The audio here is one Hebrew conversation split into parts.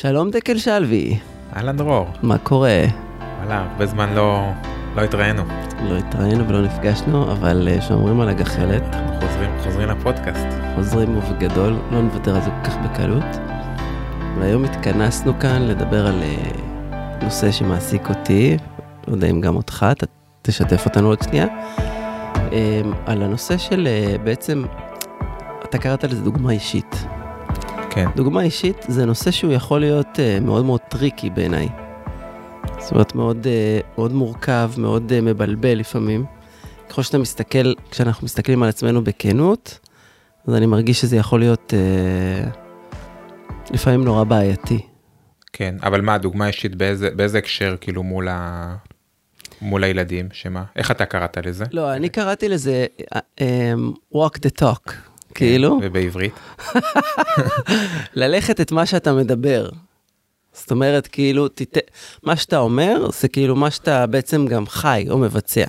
שלום דקל שלוי, אהלן דרור, מה קורה? וואלה, הרבה זמן לא, לא התראינו. לא התראינו ולא נפגשנו, אבל אה, שומרים על הגחלת, אנחנו חוזרים, חוזרים לפודקאסט. חוזרים ובגדול, לא נוותר על זה כל כך בקלות. והיום התכנסנו כאן לדבר על אה, נושא שמעסיק אותי, לא יודע אם גם אותך, אתה תשתף אותנו עוד שנייה, אה, על הנושא של בעצם, אתה קראת לזה דוגמה אישית. כן, דוגמה אישית זה נושא שהוא יכול להיות uh, מאוד מאוד טריקי בעיניי. זאת אומרת, מאוד, uh, מאוד מורכב, מאוד uh, מבלבל לפעמים. ככל שאתה מסתכל, כשאנחנו מסתכלים על עצמנו בכנות, אז אני מרגיש שזה יכול להיות uh, לפעמים נורא בעייתי. כן, אבל מה, דוגמה אישית באיזה, באיזה הקשר כאילו מול, ה... מול הילדים, שמה? איך אתה קראת לזה? לא, אני קראתי לזה um, walk the talk, כאילו, ובעברית? ללכת את מה שאתה מדבר. זאת אומרת, כאילו, תת... מה שאתה אומר, זה כאילו מה שאתה בעצם גם חי או מבצע.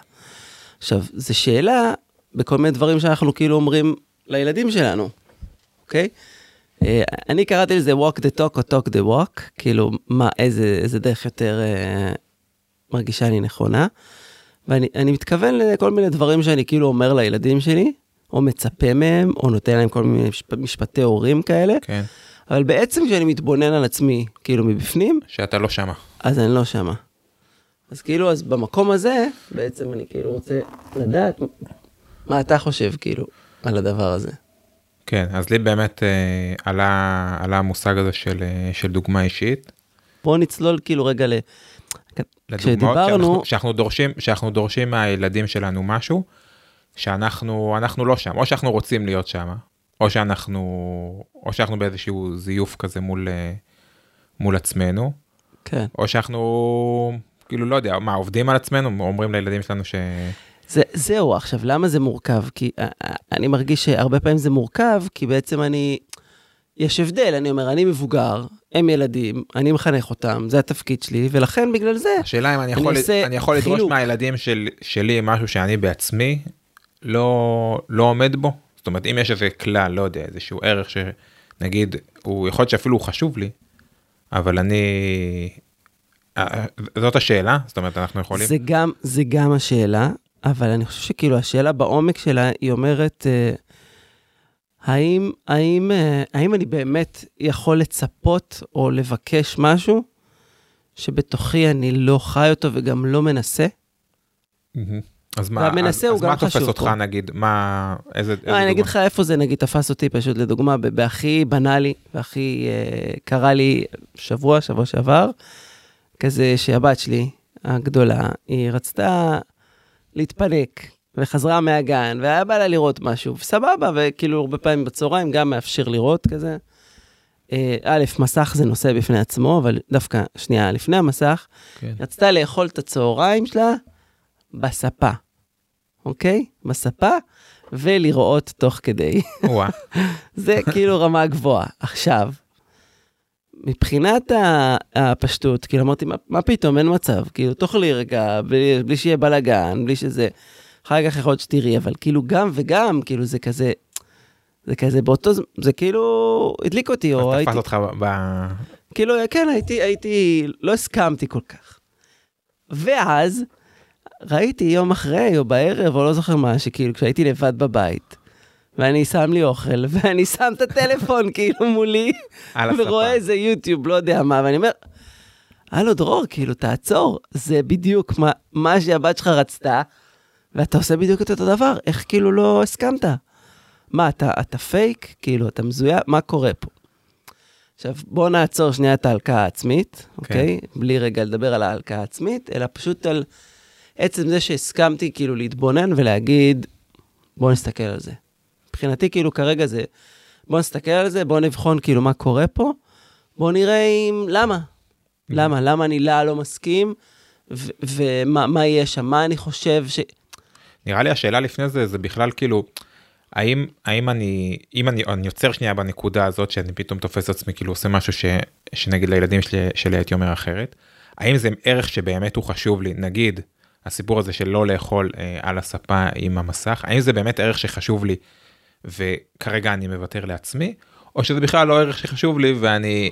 עכשיו, זו שאלה בכל מיני דברים שאנחנו כאילו אומרים לילדים שלנו, אוקיי? אה, אני קראתי לזה walk the talk או talk the walk, כאילו, מה, איזה, איזה דרך יותר אה, מרגישה לי נכונה. ואני אני מתכוון לכל מיני דברים שאני כאילו אומר לילדים שלי, או מצפה מהם, או נותן להם כל מיני משפ... משפטי הורים כאלה, כן, אבל בעצם כשאני מתבונן על עצמי, כאילו מבפנים, שאתה לא שמה. אז אני לא שמה. אז כאילו, אז במקום הזה, בעצם אני כאילו רוצה לדעת מה אתה חושב, כאילו, על הדבר הזה. כן, אז לי באמת אה, עלה, עלה המושג הזה של, אה, של דוגמה אישית. בואו נצלול כאילו רגע ל... לדוגמאות כשדיברנו- שאנחנו, שאנחנו, דורשים, שאנחנו דורשים מהילדים שלנו משהו, שאנחנו אנחנו לא שם, או שאנחנו רוצים להיות שם, או שאנחנו, או שאנחנו באיזשהו זיוף כזה מול, אה, מול עצמנו, כן. או שאנחנו, כאילו, לא יודע, מה, עובדים על עצמנו, אומרים לילדים שלנו ש... זה, זהו, עכשיו, למה זה מורכב? כי אה, אה, אני מרגיש שהרבה פעמים זה מורכב, כי בעצם אני... יש הבדל, אני אומר, אני מבוגר, הם ילדים, אני מחנך אותם, זה התפקיד שלי, ולכן בגלל זה, השאלה אם אני אני יכול, עושה אני יכול לדרוש. מהילדים של, שלי משהו שאני בעצמי לא, לא עומד בו. זאת אומרת, אם יש איזה כלל, לא יודע, איזשהו ערך שנגיד, הוא יכול להיות שאפילו הוא חשוב לי, אבל אני... אה, זאת השאלה, זאת אומרת, אנחנו יכולים... זה גם, זה גם השאלה, אבל אני חושב שכאילו השאלה בעומק שלה, היא אומרת, אה, האם, האם, אה, האם אני באמת יכול לצפות או לבקש משהו שבתוכי אני לא חי אותו וגם לא מנסה? מהמם. אז מה, והמנסה אז, הוא אז גם מה תופס אותך פה. נגיד, מה, איזה, איזה לא, אני אגיד דוגמה? לך איפה זה נגיד תפס אותי פשוט לדוגמה, בהכי בנאלי, והכי אה, קרה לי שבוע, שבוע שעבר, כזה שהבת שלי הגדולה, היא רצתה להתפנק, וחזרה מהגן, והיה בא לה לראות משהו, וסבבה, וכאילו הרבה פעמים בצהריים גם מאפשר לראות כזה. אה, א', מסך זה נושא בפני עצמו, אבל דווקא, שנייה, לפני המסך, כן. רצתה לאכול את הצהריים שלה בספה, אוקיי? בספה, ולראות תוך כדי. זה כאילו רמה גבוהה. עכשיו, מבחינת הפשטות, כאילו אמרתי, מה, מה פתאום, אין מצב, כאילו, תאכלי רגע, בלי, בלי שיהיה בלאגן, בלי שזה... אחר כך יכול להיות שתראי, אבל כאילו גם וגם, כאילו זה כזה, זה כזה באותו זמן, זה כאילו הדליק אותי, או אז הייתי, תפס אותך ב... כאילו, כן, הייתי, הייתי, לא הסכמתי כל כך. ואז ראיתי יום אחרי, או בערב, או לא זוכר מה, שכאילו כשהייתי לבד בבית, ואני שם לי אוכל, ואני שם את הטלפון כאילו מולי. ורואה איזה יוטיוב, לא יודע מה, ואני אומר, הלו דרור, כאילו, תעצור, זה בדיוק מה, מה שהבת שלך רצתה, ואתה עושה בדיוק את אותו דבר, איך כאילו לא הסכמת? מה, אתה, אתה פייק? כאילו, אתה מזויף? מה קורה פה? עכשיו, בואו נעצור שנייה את ההלקאה העצמית, אוקיי? בלי רגע לדבר על ההלקאה העצמית, אלא פשוט על עצם זה שהסכמתי כאילו להתבונן ולהגיד, בואו נסתכל על זה. מבחינתי, כאילו, כרגע זה, בואו נסתכל על זה, בואו נבחון כאילו מה קורה פה, בואו נראה אם, למה? למה? למה אני לה לא מסכים, ומה מה יהיה שם, מה אני חושב ש... נראה לי השאלה לפני זה זה בכלל כאילו האם האם אני אם אני אני עוצר שנייה בנקודה הזאת שאני פתאום תופס עצמי כאילו עושה משהו ש, שנגיד לילדים שלי, שלי הייתי אומר אחרת האם זה ערך שבאמת הוא חשוב לי נגיד הסיפור הזה של לא לאכול אה, על הספה עם המסך האם זה באמת ערך שחשוב לי וכרגע אני מוותר לעצמי או שזה בכלל לא ערך שחשוב לי ואני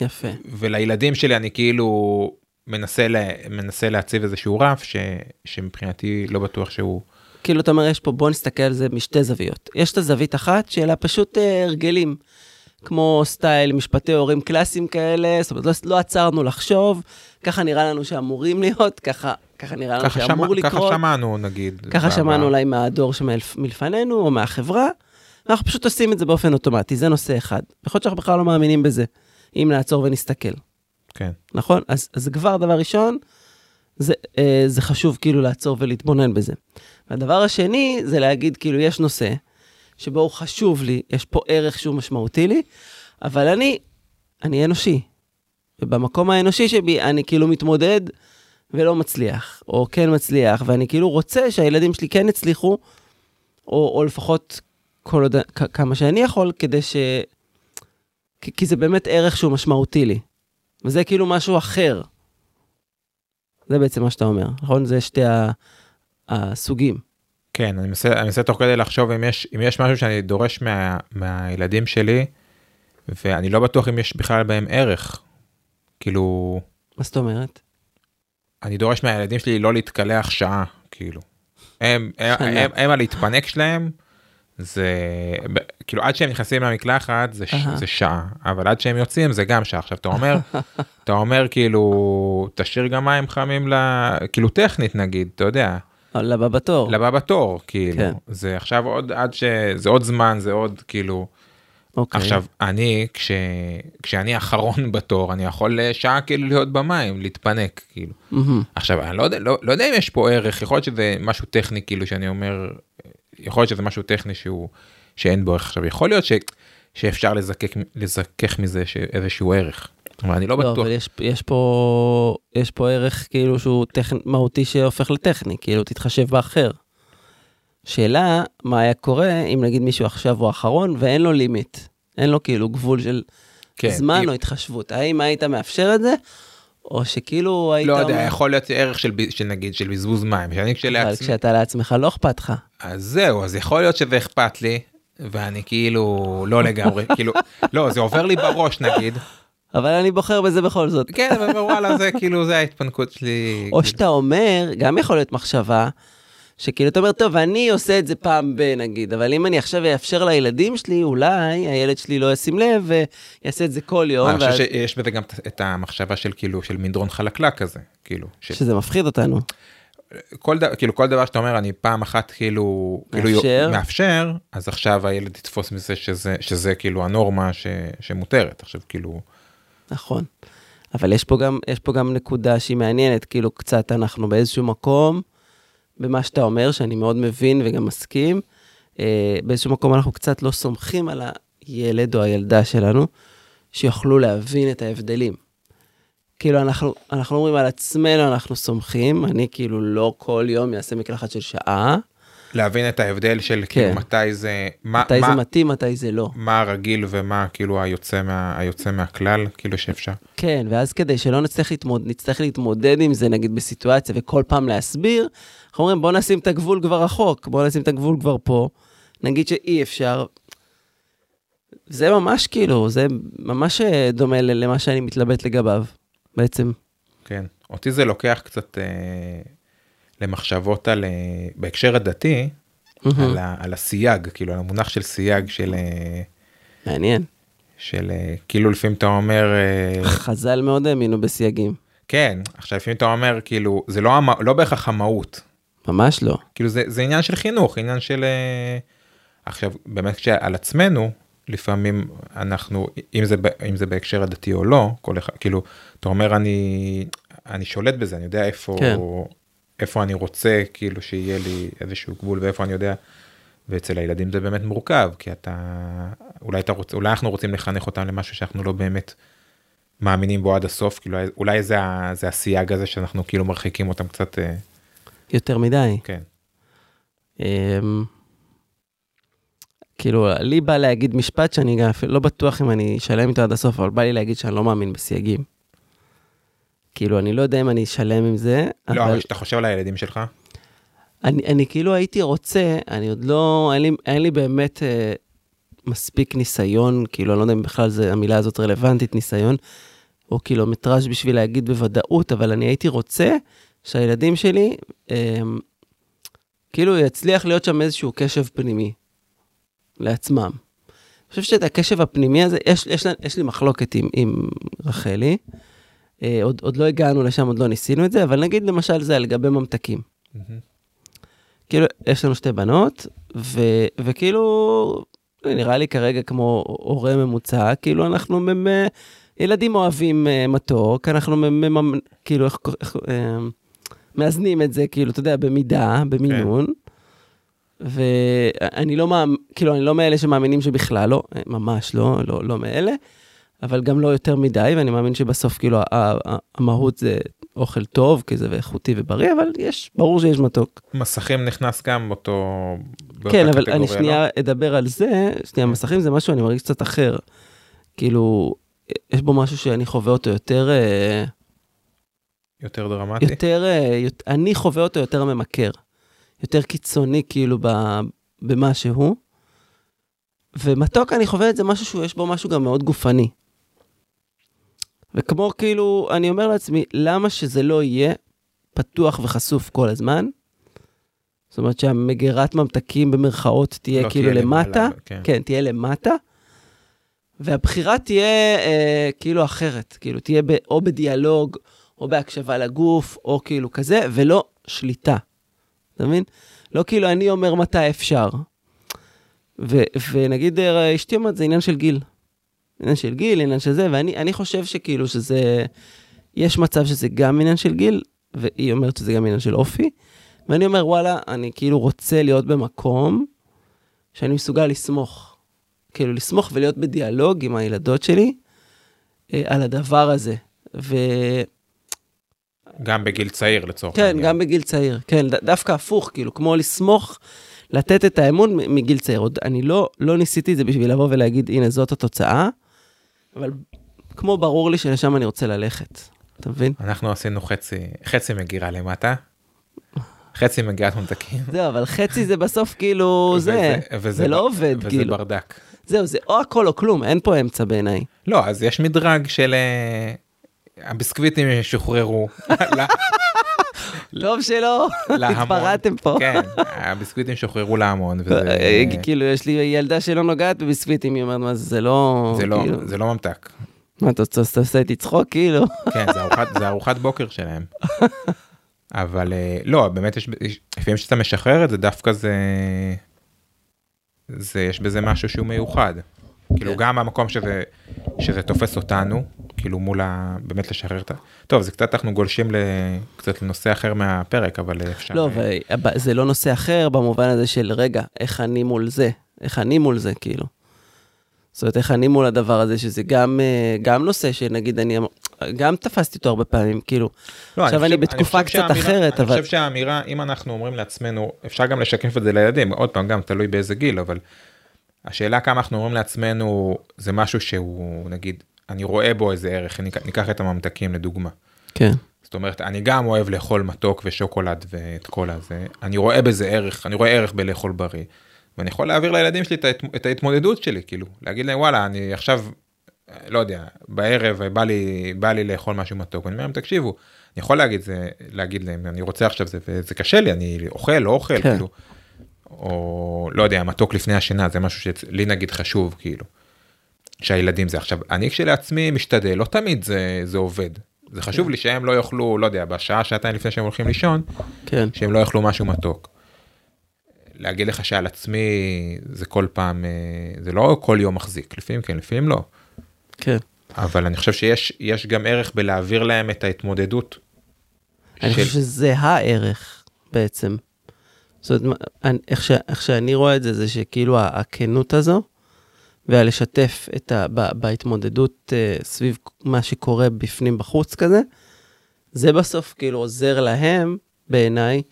יפה. ולילדים שלי אני כאילו מנסה, לה, מנסה להציב איזשהו רף ש, שמבחינתי לא בטוח שהוא... כאילו, אתה אומר, יש פה, בוא נסתכל על זה משתי זוויות. יש את הזווית אחת, שאלה פשוט אה, הרגלים, כמו סטייל משפטי הורים קלאסיים כאלה, זאת אומרת, לא, לא עצרנו לחשוב, ככה נראה לנו שאמורים להיות, ככה, ככה נראה לנו שאמור שמע, לקרות. ככה שמענו נגיד. ככה שמענו אולי מהדור שמלפנינו, או מהחברה, ואנחנו פשוט עושים את זה באופן אוטומטי, זה נושא אחד. יכול להיות שאנחנו בכלל לא מאמינים בזה, אם נעצור ונסתכל. כן, נכון? אז, אז כבר דבר ראשון, זה, אה, זה חשוב כאילו לעצור ולהתבונן בזה. והדבר השני זה להגיד כאילו יש נושא שבו הוא חשוב לי, יש פה ערך שהוא משמעותי לי, אבל אני, אני אנושי. ובמקום האנושי שבי אני כאילו מתמודד ולא מצליח, או כן מצליח, ואני כאילו רוצה שהילדים שלי כן יצליחו, או, או לפחות כל עוד, כ- כמה שאני יכול, כדי ש... כי, כי זה באמת ערך שהוא משמעותי לי. וזה כאילו משהו אחר. זה בעצם מה שאתה אומר, נכון? זה שתי ה- הסוגים. כן, אני מנסה, אני מנסה תוך כדי לחשוב אם יש, אם יש משהו שאני דורש מה, מהילדים שלי, ואני לא בטוח אם יש בכלל בהם ערך. כאילו, מה זאת אומרת? אני דורש מהילדים שלי לא להתקלח שעה, כאילו. הם, הם. הם, הם הלהתפנק שלהם, זה, כאילו עד שהם נכנסים למקלחת זה, אהה. זה שעה, אבל עד שהם יוצאים זה גם שעה. עכשיו אתה אומר, אתה אומר כאילו, תשאיר גם מים חמים, ל, כאילו טכנית נגיד, אתה יודע, לבא בתור. לבא בתור, כאילו, כן. זה עכשיו עוד, עד ש... זה עוד זמן, זה עוד כאילו, אוקיי. עכשיו אני, כש, כשאני אחרון בתור, אני יכול שעה כאילו להיות במים, להתפנק, כאילו. מהמם. עכשיו אני לא יודע, לא, לא יודע אם יש פה ערך, יכול להיות שזה משהו טכני כאילו שאני אומר, יכול להיות שזה משהו טכני שהוא, שאין בו ערך. עכשיו יכול להיות ש, שאפשר לזקק, לזכך מזה ש- איזשהו ערך, אבל אני לא לא, בטוח. אבל יש, יש, פה, יש פה ערך כאילו שהוא טכנ... מהותי שהופך לטכני, כאילו תתחשב באחר. שאלה, מה היה קורה אם נגיד מישהו עכשיו הוא האחרון ואין לו לימיט, אין לו כאילו גבול של כן, זמן אם- או התחשבות. האם היית מאפשר את זה, או שכאילו היית... לא יודע, אומר- יכול להיות ערך של, של נגיד של בזבוז מים, שאני אבל כשלעצמי, כשאתה לעצמך לא אכפת לך. אז זהו, אז יכול להיות שזה אכפת לי, ואני כאילו לא לגמרי, כאילו, לא, זה עובר לי בראש נגיד, אבל אני בוחר בזה בכל זאת. כן, אבל וואלה, זה כאילו, זה ההתפנקות שלי. או כאילו. שאתה אומר, גם יכול להיות מחשבה, שכאילו אתה אומר, טוב, אני עושה את זה פעם ב, נגיד, אבל אם אני עכשיו אאפשר לילדים שלי, אולי הילד שלי לא ישים לב ויעשה את זה כל יום, אני חושב שיש בזה גם את המחשבה של כאילו, של מדרון חלקלק כזה, כאילו, ש- שזה מפחיד אותנו. כל דבר, כאילו כל דבר שאתה אומר אני פעם אחת כאילו, כאילו מאפשר. מאפשר, אז עכשיו הילד יתפוס מזה שזה, שזה כאילו הנורמה ש, שמותרת, עכשיו כאילו, נכון. אבל יש פה, גם, יש פה גם נקודה שהיא מעניינת, כאילו קצת אנחנו באיזשהו מקום, במה שאתה אומר, שאני מאוד מבין וגם מסכים, אה, באיזשהו מקום אנחנו קצת לא סומכים על הילד או הילדה שלנו, שיוכלו להבין את ההבדלים. כאילו אנחנו, אנחנו אומרים על עצמנו, אנחנו סומכים, אני כאילו לא כל יום אעשה מקלחת של שעה, להבין את ההבדל של כן. כאילו מתי זה, מה, מתי מה, זה מתאים, מתי זה לא. מה הרגיל ומה כאילו היוצא, מה, היוצא מהכלל, כאילו שאפשר. כן, ואז כדי שלא נצטרך להתמודד, נצטרך להתמודד עם זה, נגיד בסיטואציה, וכל פעם להסביר, אנחנו אומרים, בוא נשים את הגבול כבר רחוק, בוא נשים את הגבול כבר פה, נגיד שאי אפשר. זה ממש כאילו, זה ממש אה, דומה למה שאני מתלבט לגביו, בעצם. כן, אותי זה לוקח קצת אה, למחשבות על, אה, בהקשר הדתי, על, ה, על הסייג, כאילו על המונח של סייג של, אה, מעניין. של אה, כאילו לפעמים אתה אומר, אה, חז"ל מאוד האמינו בסייגים. כן, עכשיו לפעמים אתה אומר כאילו זה לא, לא בהכרח המהות, ממש לא. כאילו זה, זה עניין של חינוך, עניין של... אה, עכשיו באמת כשעל עצמנו, לפעמים אנחנו, אם זה, אם זה בהקשר הדתי או לא, כל אחד, כאילו, אתה אומר אני, אני שולט בזה, אני יודע איפה, כן. איפה אני רוצה כאילו שיהיה לי איזשהו גבול ואיפה אני יודע. ואצל הילדים זה באמת מורכב, כי אתה, אולי אתה רוצה, אולי אנחנו רוצים לחנך אותם למשהו שאנחנו לא באמת מאמינים בו עד הסוף, כאילו אולי זה, זה הסייג הזה שאנחנו כאילו מרחיקים אותם קצת, אה, יותר מדי. כן. אמ, כאילו, לי בא להגיד משפט שאני גם אפילו לא בטוח אם אני אשלם איתו עד הסוף, אבל בא לי להגיד שאני לא מאמין בסייגים. כאילו, אני לא יודע אם אני אשלם עם זה, לא, אבל אבל כשאתה חושב על הילדים שלך, אני, אני כאילו הייתי רוצה, אני עוד לא, אין לי, אין לי באמת אה, מספיק ניסיון, כאילו, אני לא יודע אם בכלל זה, המילה הזאת רלוונטית, ניסיון, או קילומטראז' בשביל להגיד בוודאות, אבל אני הייתי רוצה שהילדים שלי, אה, כאילו יצליח להיות שם איזשהו קשב פנימי לעצמם. אני חושב שאת הקשב הפנימי הזה, יש, יש, יש לי מחלוקת עם, עם רחלי, אה, עוד, עוד לא הגענו לשם, עוד לא ניסינו את זה, אבל נגיד למשל זה לגבי ממתקים. כאילו, יש לנו שתי בנות, ו, וכאילו, נראה לי כרגע כמו הורה ממוצע, כאילו אנחנו, מ, ילדים אוהבים uh, מתוק, אנחנו מ, מ, כאילו, איך, איך, uh, מאזנים את זה, כאילו, אתה יודע, במידה, במינון. ואני לא, מאמ... כאילו, אני לא מאלה שמאמינים שבכלל לא, ממש לא, לא, לא מאלה, אבל גם לא יותר מדי, ואני מאמין שבסוף, כאילו, המהות זה אוכל טוב, כי זה איכותי ובריא, אבל יש, ברור שיש מתוק. מסכים נכנס גם באותו... כן, אבל אני שנייה לא? אדבר על זה, שנייה, מסכים זה משהו, אני מרגיש קצת אחר. כאילו, יש בו משהו שאני חווה אותו יותר... אה, יותר דרמטי? יותר, אה, אני חווה אותו יותר ממכר. יותר קיצוני, כאילו, במה שהוא. ומתוק, אני חווה את זה משהו שיש בו משהו גם מאוד גופני. וכמו כאילו, אני אומר לעצמי, למה שזה לא יהיה פתוח וחשוף כל הזמן? זאת אומרת שהמגירת ממתקים במרכאות תהיה לא כאילו תהיה למטה, למעלה, כן. כן, תהיה למטה, והבחירה תהיה אה, כאילו אחרת, כאילו תהיה ב, או בדיאלוג, או בהקשבה לגוף, או כאילו כזה, ולא שליטה. אתה מבין? לא כאילו אני אומר מתי אפשר. ו, ונגיד אה, אשתי אומרת, זה עניין של גיל. עניין של גיל, עניין של זה, ואני חושב שכאילו שזה, יש מצב שזה גם עניין של גיל, והיא אומרת שזה גם עניין של אופי, ואני אומר, וואלה, אני כאילו רוצה להיות במקום שאני מסוגל לסמוך. כאילו, לסמוך ולהיות בדיאלוג עם הילדות שלי אה, על הדבר הזה. ו... גם בגיל צעיר לצורך כן, העניין. כן, גם בגיל צעיר. כן, דווקא הפוך, כאילו, כמו לסמוך, לתת את האמון מגיל צעיר. עוד אני לא, לא ניסיתי את זה בשביל לבוא ולהגיד, הנה, זאת התוצאה, אבל כמו ברור לי שלשם אני רוצה ללכת, אתה מבין? אנחנו עשינו חצי, חצי מגירה למטה, חצי מגירת ממתקים. זהו, אבל חצי זה בסוף כאילו זה, וזה, זה לא עובד, וזה כאילו. וזה ברדק. זהו, זה או הכל או כלום, אין פה אמצע בעיניי. לא, אז יש מדרג של אה, הביסקוויטים שוחררו. טוב שלא, התפרעתם פה. כן, הביסקוויטים שוחררו להמון. אה, כאילו, יש לי ילדה שלא נוגעת בביסקוויטים, היא אומרת, מה זה לא... זה לא, כאילו- זה לא ממתק. מה, אתה עושה איתי צחוק, כאילו? כן, זה ארוחת בוקר שלהם. אבל אה, לא, באמת יש, לפעמים שאתה משחרר את זה, דווקא זה, זה, יש בזה משהו שהוא מיוחד. כאילו כן. גם המקום שזה, שזה תופס אותנו, כאילו מול ה... באמת לשחרר את ה... טוב, זה קצת, אנחנו גולשים קצת לנושא אחר מהפרק, אבל אפשר... לא, וזה לא נושא אחר במובן הזה של, רגע, איך אני מול זה? איך אני מול זה, כאילו. זאת אומרת, איך אני מול הדבר הזה, שזה גם, אה, גם נושא שנגיד אני, גם תפסתי אותו הרבה פעמים, כאילו. לא, עכשיו אני, אני בתקופה אני קצת שהאמירה, אחרת, אני אבל... אני חושב שהאמירה, אם אנחנו אומרים לעצמנו, אפשר גם לשקף את זה לילדים, עוד פעם, גם תלוי באיזה גיל, אבל השאלה כמה אנחנו אומרים לעצמנו, זה משהו שהוא, נגיד, אני רואה בו איזה ערך, ניקח את הממתקים לדוגמה. כן. זאת אומרת, אני גם אוהב לאכול מתוק ושוקולד ואת כל הזה, אני רואה בזה ערך, אני רואה ערך בלאכול בריא. ואני יכול להעביר לילדים שלי את ההתמודדות שלי, כאילו, להגיד להם, וואלה, אני עכשיו, לא יודע, בערב בא לי, בא לי לאכול משהו מתוק, ואני אומר להם, תקשיבו, אני יכול להגיד, זה, להגיד להם, אני רוצה עכשיו זה, וזה קשה לי, אני אוכל, לא אוכל, כן. כאילו, או לא יודע, מתוק לפני השינה, זה משהו שלי נגיד חשוב, כאילו, שהילדים זה עכשיו, אני כשלעצמי משתדל, לא תמיד זה, זה עובד. זה חשוב כן. לי שהם לא יאכלו, לא יודע, בשעה, שעתיים לפני שהם הולכים לישון, כן. שהם לא יאכלו משהו מתוק. להגיד לך שעל עצמי זה כל פעם, אה, זה לא כל יום מחזיק, לפעמים כן, לפעמים לא. כן. אבל אני חושב שיש גם ערך בלהעביר להם את ההתמודדות. אני של... חושב שזה הערך בעצם. זאת אומרת, איך, ש, איך שאני רואה את זה, זה שכאילו הכנות הזו, והלשתף את ה, ב, בהתמודדות uh, סביב מה שקורה בפנים בחוץ כזה, זה בסוף כאילו עוזר להם, בעיניי,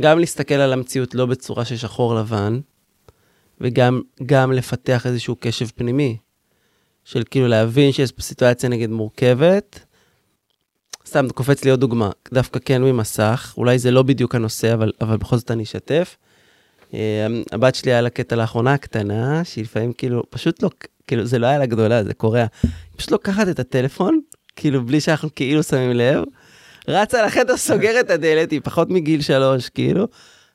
גם להסתכל על המציאות לא בצורה של שחור לבן, וגם גם לפתח איזשהו קשב פנימי, של כאילו להבין שיש פה סיטואציה נגיד מורכבת. סתם, קופץ לי עוד דוגמה, דווקא כן ממסך, אולי זה לא בדיוק הנושא, אבל, אבל בכל זאת אני אשתף. אה, הבת שלי היה לה קטע לאחרונה הקטנה, שהיא לפעמים כאילו, פשוט לא, כאילו, זה לא היה לה גדולה, זה קורע. היא פשוט לוקחת את הטלפון, כאילו, בלי שאנחנו כאילו שמים לב, רצה לחדר, סוגרת את הדלת, היא פחות מגיל שלוש, כאילו,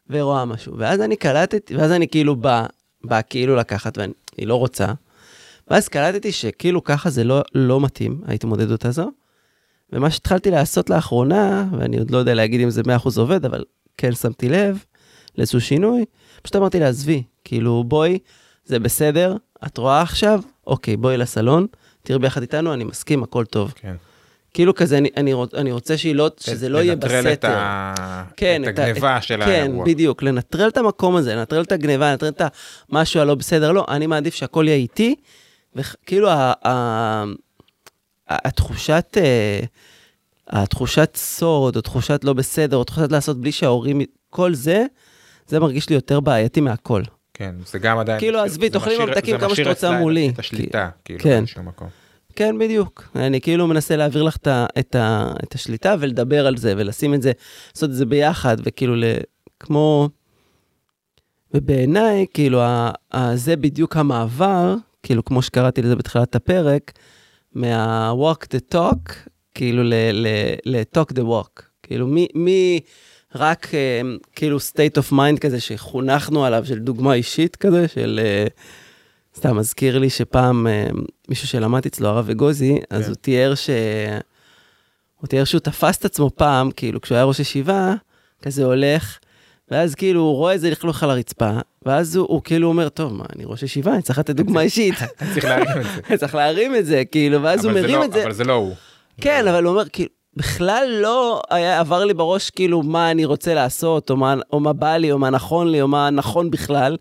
ורואה משהו. ואז אני קלטתי, ואז אני כאילו בא, בא כאילו לקחת, והיא לא רוצה. ואז קלטתי שכאילו ככה זה לא, לא מתאים, ההתמודדות הזו. ומה שהתחלתי לעשות לאחרונה, ואני עוד לא יודע להגיד אם זה 100% עובד, אבל כן שמתי לב לאיזשהו שינוי, פשוט אמרתי לה, עזבי, כאילו בואי, זה בסדר, את רואה עכשיו, אוקיי, בואי לסלון, תראי ביחד איתנו, אני מסכים, הכל טוב. כן. כאילו כזה, אני, אני, רוצ, אני רוצה שהיא לא, שזה לא יהיה בסתר. לנטרל את, ה... כן, את הגניבה את, של כן, האירוע. כן, בדיוק, לנטרל את המקום הזה, לנטרל את הגניבה, לנטרל את המשהו הלא בסדר. לא, אני מעדיף שהכל יהיה איתי, וכאילו ה, ה, ה, התחושת, אה, התחושת סוד, או תחושת לא בסדר, או תחושת לעשות בלי שההורים, כל זה, זה מרגיש לי יותר בעייתי מהכל. כן, זה גם עדיין... כאילו, זה עזבי, תאכלי משאיר- ממתקים זה כמה משאיר שאת רוצה מולי. את השליטה, כאילו, כן. באיזשהו מקום. כן, בדיוק. אני כאילו מנסה להעביר לך את, ה, את, ה, את השליטה ולדבר על זה, ולשים את זה, לעשות את זה ביחד, וכאילו, ל, כמו... ובעיניי, כאילו, ה, ה, זה בדיוק המעבר, כאילו, כמו שקראתי לזה בתחילת הפרק, מה-walk the talk, כאילו, ל-talk the walk. כאילו, מי, מי רק, אה, כאילו, state of mind כזה שחונכנו עליו, של דוגמה אישית כזה, של... אה, סתם מזכיר לי שפעם אה, מישהו שלמד אצלו, הרב אגוזי, אז כן. הוא תיאר ש... הוא תיאר שהוא תפס את עצמו פעם, כאילו, כשהוא היה ראש ישיבה, כזה הולך, ואז כאילו הוא רואה איזה לכלוך על הרצפה, ואז הוא, הוא כאילו אומר, טוב, מה, אני ראש ישיבה, אני צריך לתת דוגמה אישית, צריך להרים את זה. צריך להרים את זה, כאילו, ואז הוא מרים לא- את זה. אבל זה לא הוא. כן, אבל הוא אומר, כאילו, בכלל לא היה, עבר לי בראש, כאילו, מה אני רוצה לעשות, או מה, או מה בא לי, או מה נכון לי, או מה נכון בכלל,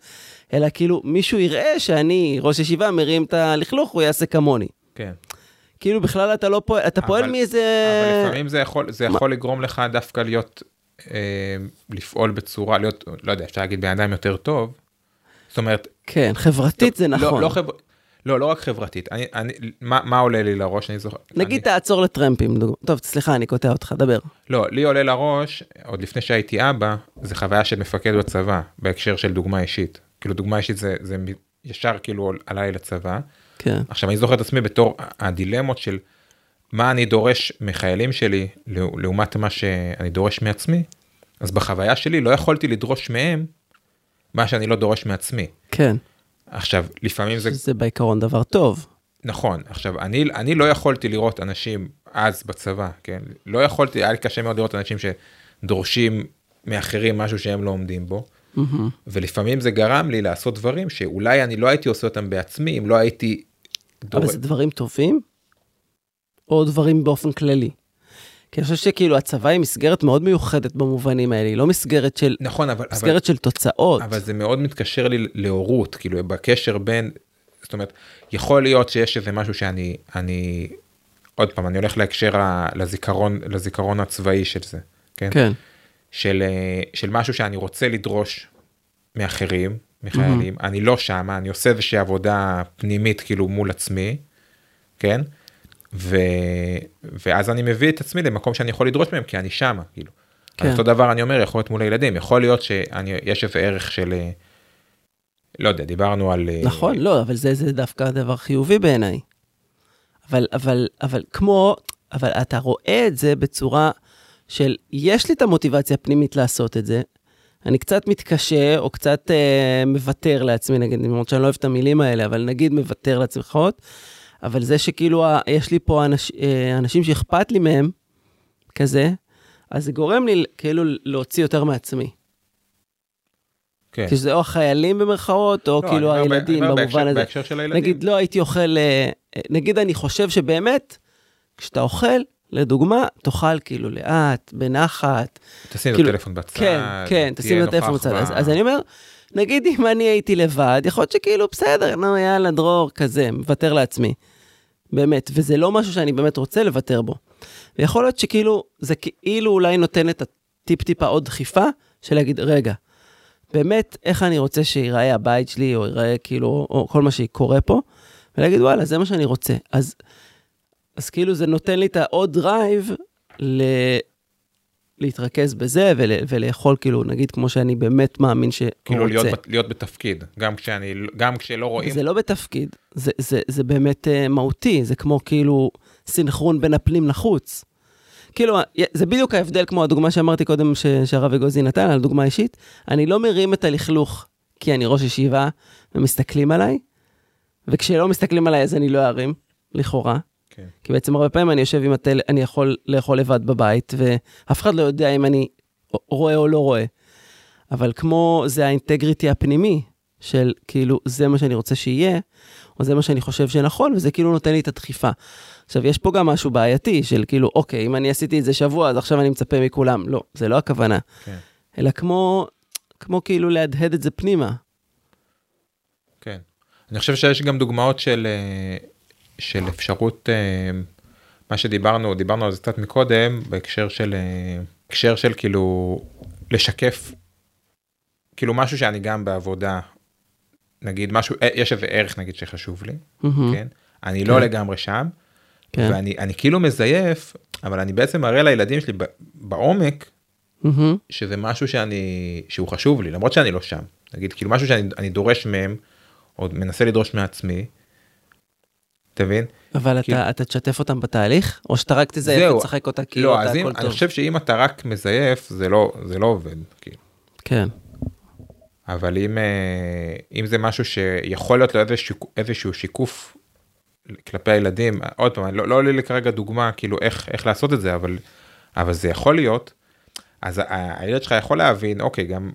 אלא כאילו, מישהו יראה שאני, ראש ישיבה, מרים את הלכלוך, הוא יעשה כמוני. כן. כאילו, בכלל אתה לא פועל, אתה פועל אבל- מאיזה... אבל לפעמים זה יכול, זה יכול לגרום לך דווקא להיות, אה, לפעול בצורה, להיות, לא יודע, אפשר להגיד בן אדם יותר טוב. זאת אומרת, כן, חברתית זה לא, נכון. לא, חבר... לא, לא רק חברתית. אני, אני, מה, מה עולה לי לראש? אני זוכר. נגיד אני, תעצור לטרמפים, טוב, סליחה, אני קוטע אותך, דבר. לא, לי עולה לראש, עוד לפני שהייתי אבא, זה חוויה של מפקד בצבא, בהקשר של דוגמה אישית. כאילו, דוגמה אישית זה, זה ישר כאילו עליי לצבא. כן, עכשיו, אני זוכר את עצמי בתור הדילמות של מה אני דורש מחיילים שלי, לעומת מה שאני דורש מעצמי. אז בחוויה שלי לא יכולתי לדרוש מהם מה שאני לא דורש מעצמי. כן, עכשיו, לפעמים זה זה בעיקרון דבר טוב. נכון, עכשיו, אני, אני לא יכולתי לראות אנשים אז בצבא, כן? לא יכולתי, היה לי קשה מאוד לראות אנשים שדורשים מאחרים משהו שהם לא עומדים בו, מהמם. ולפעמים זה גרם לי לעשות דברים שאולי אני לא הייתי עושה אותם בעצמי, אם לא הייתי... אבל זה דברים טובים? או דברים באופן כללי? כי אני חושב שכאילו הצבא היא מסגרת מאוד מיוחדת במובנים האלה, היא לא מסגרת של, נכון, אבל, אבל, מסגרת של תוצאות. אבל זה מאוד מתקשר לי להורות, כאילו, בקשר בין, זאת אומרת, יכול להיות שיש איזה משהו שאני, אני, עוד פעם, אני הולך להקשר ה- לזיכרון, לזיכרון הצבאי של זה, כן? כן, של, אה, של משהו שאני רוצה לדרוש מאחרים, מחיילים, אני לא שם, אני עושה איזושהי עבודה פנימית כאילו מול עצמי, כן? ו, ואז אני מביא את עצמי למקום שאני יכול לדרוש מהם, כי אני שם, כאילו. כן. כן. אותו דבר אני אומר, יכול להיות מול הילדים, יכול להיות שיש איזה ערך של, אה, לא יודע, דיברנו על... אה, נכון, לא, אבל זה, זה דווקא דבר חיובי בעיניי. אבל, אבל, אבל כמו, אבל אתה רואה את זה בצורה של, יש לי את המוטיבציה הפנימית לעשות את זה, אני קצת מתקשה, או קצת אה, מוותר לעצמי, נגיד, למרות שאני לא אוהב את המילים האלה, אבל נגיד מוותר פחות, אבל זה שכאילו, יש לי פה אנש, אה, אנשים שאכפת לי מהם, כזה, אז זה גורם לי כאילו להוציא יותר מעצמי. כן. כי שזה או החיילים במרכאות, או לא, כאילו אני הילדים אני במובן בהקשר- הזה. בהקשר של הילדים. נגיד, לא הייתי אוכל, אה, נגיד אני חושב שבאמת, כשאתה אוכל, לדוגמה, תאכל כאילו לאט, בנחת. תשים את כאילו, הטלפון בצד, כן, כן, תשים את הטלפון בצד. אז, אז אני אומר, נגיד אם אני הייתי לבד, יכול להיות שכאילו, בסדר, נו, יאללה, דרור, כזה, מוותר לעצמי. באמת, וזה לא משהו שאני באמת רוצה לוותר בו. ויכול להיות שכאילו, זה כאילו אולי נותן את הטיפ-טיפה עוד דחיפה, של להגיד, רגע, באמת, איך אני רוצה שיראה הבית שלי, או ייראה כאילו, או כל מה שקורה פה, ולהגיד, וואלה, זה מה שאני רוצה. אז, אז כאילו זה נותן לי את העוד drive ל... להתרכז בזה ול, ולאכול כאילו, נגיד, כמו שאני באמת מאמין שהוא כאילו רוצה. להיות, בת- להיות בתפקיד, גם כשאני, גם כשלא רואים. זה לא בתפקיד, זה, זה, זה באמת uh, מהותי, זה כמו כאילו סינכרון בין הפנים לחוץ. כאילו, זה בדיוק ההבדל כמו הדוגמה שאמרתי קודם ש- שהרב אגוזי נתן, על דוגמה אישית. אני לא מרים את הלכלוך כי אני ראש ישיבה ומסתכלים עליי, וכשלא מסתכלים עליי אז אני לא ארים, לכאורה. כן. כי בעצם הרבה פעמים אני יושב עם הטל... אני יכול לאכול לבד בבית, ואף אחד לא יודע אם אני רואה או לא רואה. אבל כמו זה האינטגריטי הפנימי, של כאילו, זה מה שאני רוצה שיהיה, או זה מה שאני חושב שנכון, וזה כאילו נותן לי את הדחיפה. עכשיו, יש פה גם משהו בעייתי, של כאילו, אוקיי, אם אני עשיתי את זה שבוע, אז עכשיו אני מצפה מכולם. לא, זה לא הכוונה. כן. אלא כמו, כמו כאילו להדהד את זה פנימה. כן. אני חושב שיש גם דוגמאות של, אה, של אפשרות, אה, מה שדיברנו, דיברנו על זה קצת מקודם, בהקשר של, אה, בהקשר של כאילו לשקף, כאילו משהו שאני גם בעבודה, נגיד משהו, אה, יש איזה ערך נגיד שחשוב לי, מהמם. כן? אני לא כן. לגמרי שם, כן. ואני אני כאילו מזייף, אבל אני בעצם מראה לילדים שלי בעומק, מהמם. שזה משהו שאני, שהוא חשוב לי, למרות שאני לא שם. נגיד, כאילו משהו שאני אני דורש מהם, או מנסה לדרוש מעצמי. אתה מבין? אבל כאילו- אתה, אתה תשתף אותם בתהליך, או שאתה רק תזייף. ותשחק אותה כאילו לא, אתה אז אם, הכל אני טוב. חושב שאם אתה רק מזייף, זה לא, זה לא עובד. כאילו. כן, אבל אם, אה, אם זה משהו שיכול להיות לו איזשהו, איזשהו שיקוף כלפי הילדים, עוד פעם, לא, לא עולה לי כרגע דוגמה כאילו איך, איך לעשות את זה, אבל, אבל זה יכול להיות, אז הילד שלך יכול להבין, אוקיי, גם,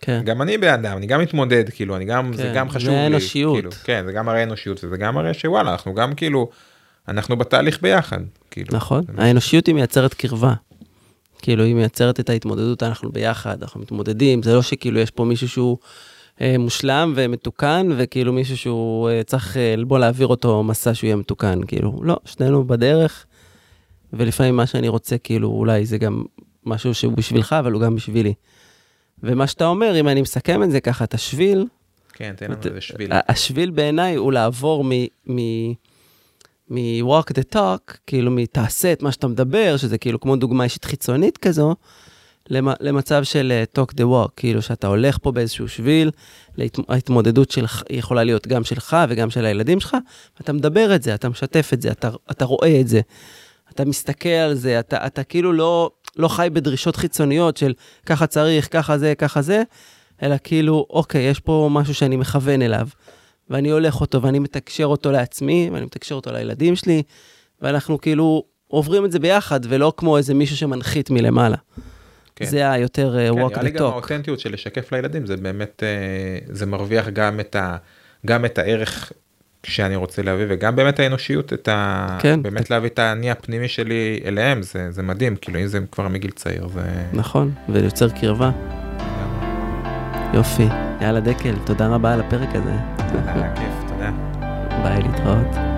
כן. גם אני בן אדם, אני גם מתמודד, כאילו, אני גם, זה כן, גם זה חשוב לי. האנושיות. כאילו, כן, זה גם מראה אנושיות, וזה גם מראה שוואלה, אנחנו גם כאילו, אנחנו בתהליך ביחד, כאילו. נכון, זה האנושיות היא מייצרת קרבה. כאילו, היא מייצרת את ההתמודדות, אנחנו ביחד, אנחנו מתמודדים, זה לא שכאילו יש פה מישהו שהוא אה, מושלם ומתוקן, וכאילו מישהו שהוא אה, צריך אה, בוא להעביר אותו מסע שהוא יהיה מתוקן, כאילו, לא, שנינו בדרך, ולפעמים מה שאני רוצה, כאילו, אולי זה גם משהו שהוא בשבילך, אבל הוא גם בשבילי. ומה שאתה אומר, אם אני מסכם את זה ככה, את השביל, כן, תן לנו איזה שביל. השביל בעיניי הוא לעבור מ... מ... מ-walk the talk, כאילו מתעשה את מה שאתה מדבר, שזה כאילו כמו דוגמה אישית חיצונית כזו, למ- למצב של אה, talk the walk, כאילו שאתה הולך פה באיזשהו שביל, ההתמודדות שלך יכולה להיות גם שלך וגם של הילדים שלך, ואתה מדבר את זה, אתה משתף את זה, אתה, אתה רואה את זה, אתה מסתכל על זה, אתה, אתה כאילו לא, לא חי בדרישות חיצוניות של ככה צריך, ככה זה, ככה זה, אלא כאילו, אוקיי, יש פה משהו שאני מכוון אליו, ואני הולך אותו, ואני מתקשר אותו לעצמי, ואני מתקשר אותו לילדים שלי, ואנחנו כאילו עוברים את זה ביחד, ולא כמו איזה מישהו שמנחית מלמעלה. כן. זה היותר uh, כן, walk נראה לי the גם talk. האותנטיות של לשקף לילדים זה באמת אה, זה מרוויח גם את ה... גם את הערך שאני רוצה להביא וגם באמת האנושיות את ה... כן. באמת להביא את האני הפנימי שלי אליהם זה זה מדהים כאילו אם זה כבר מגיל צעיר זה... נכון, ויוצר קרבה. יופי. יאללה דקל, תודה רבה על הפרק הזה. היה כיף תודה. ביי, להתראות.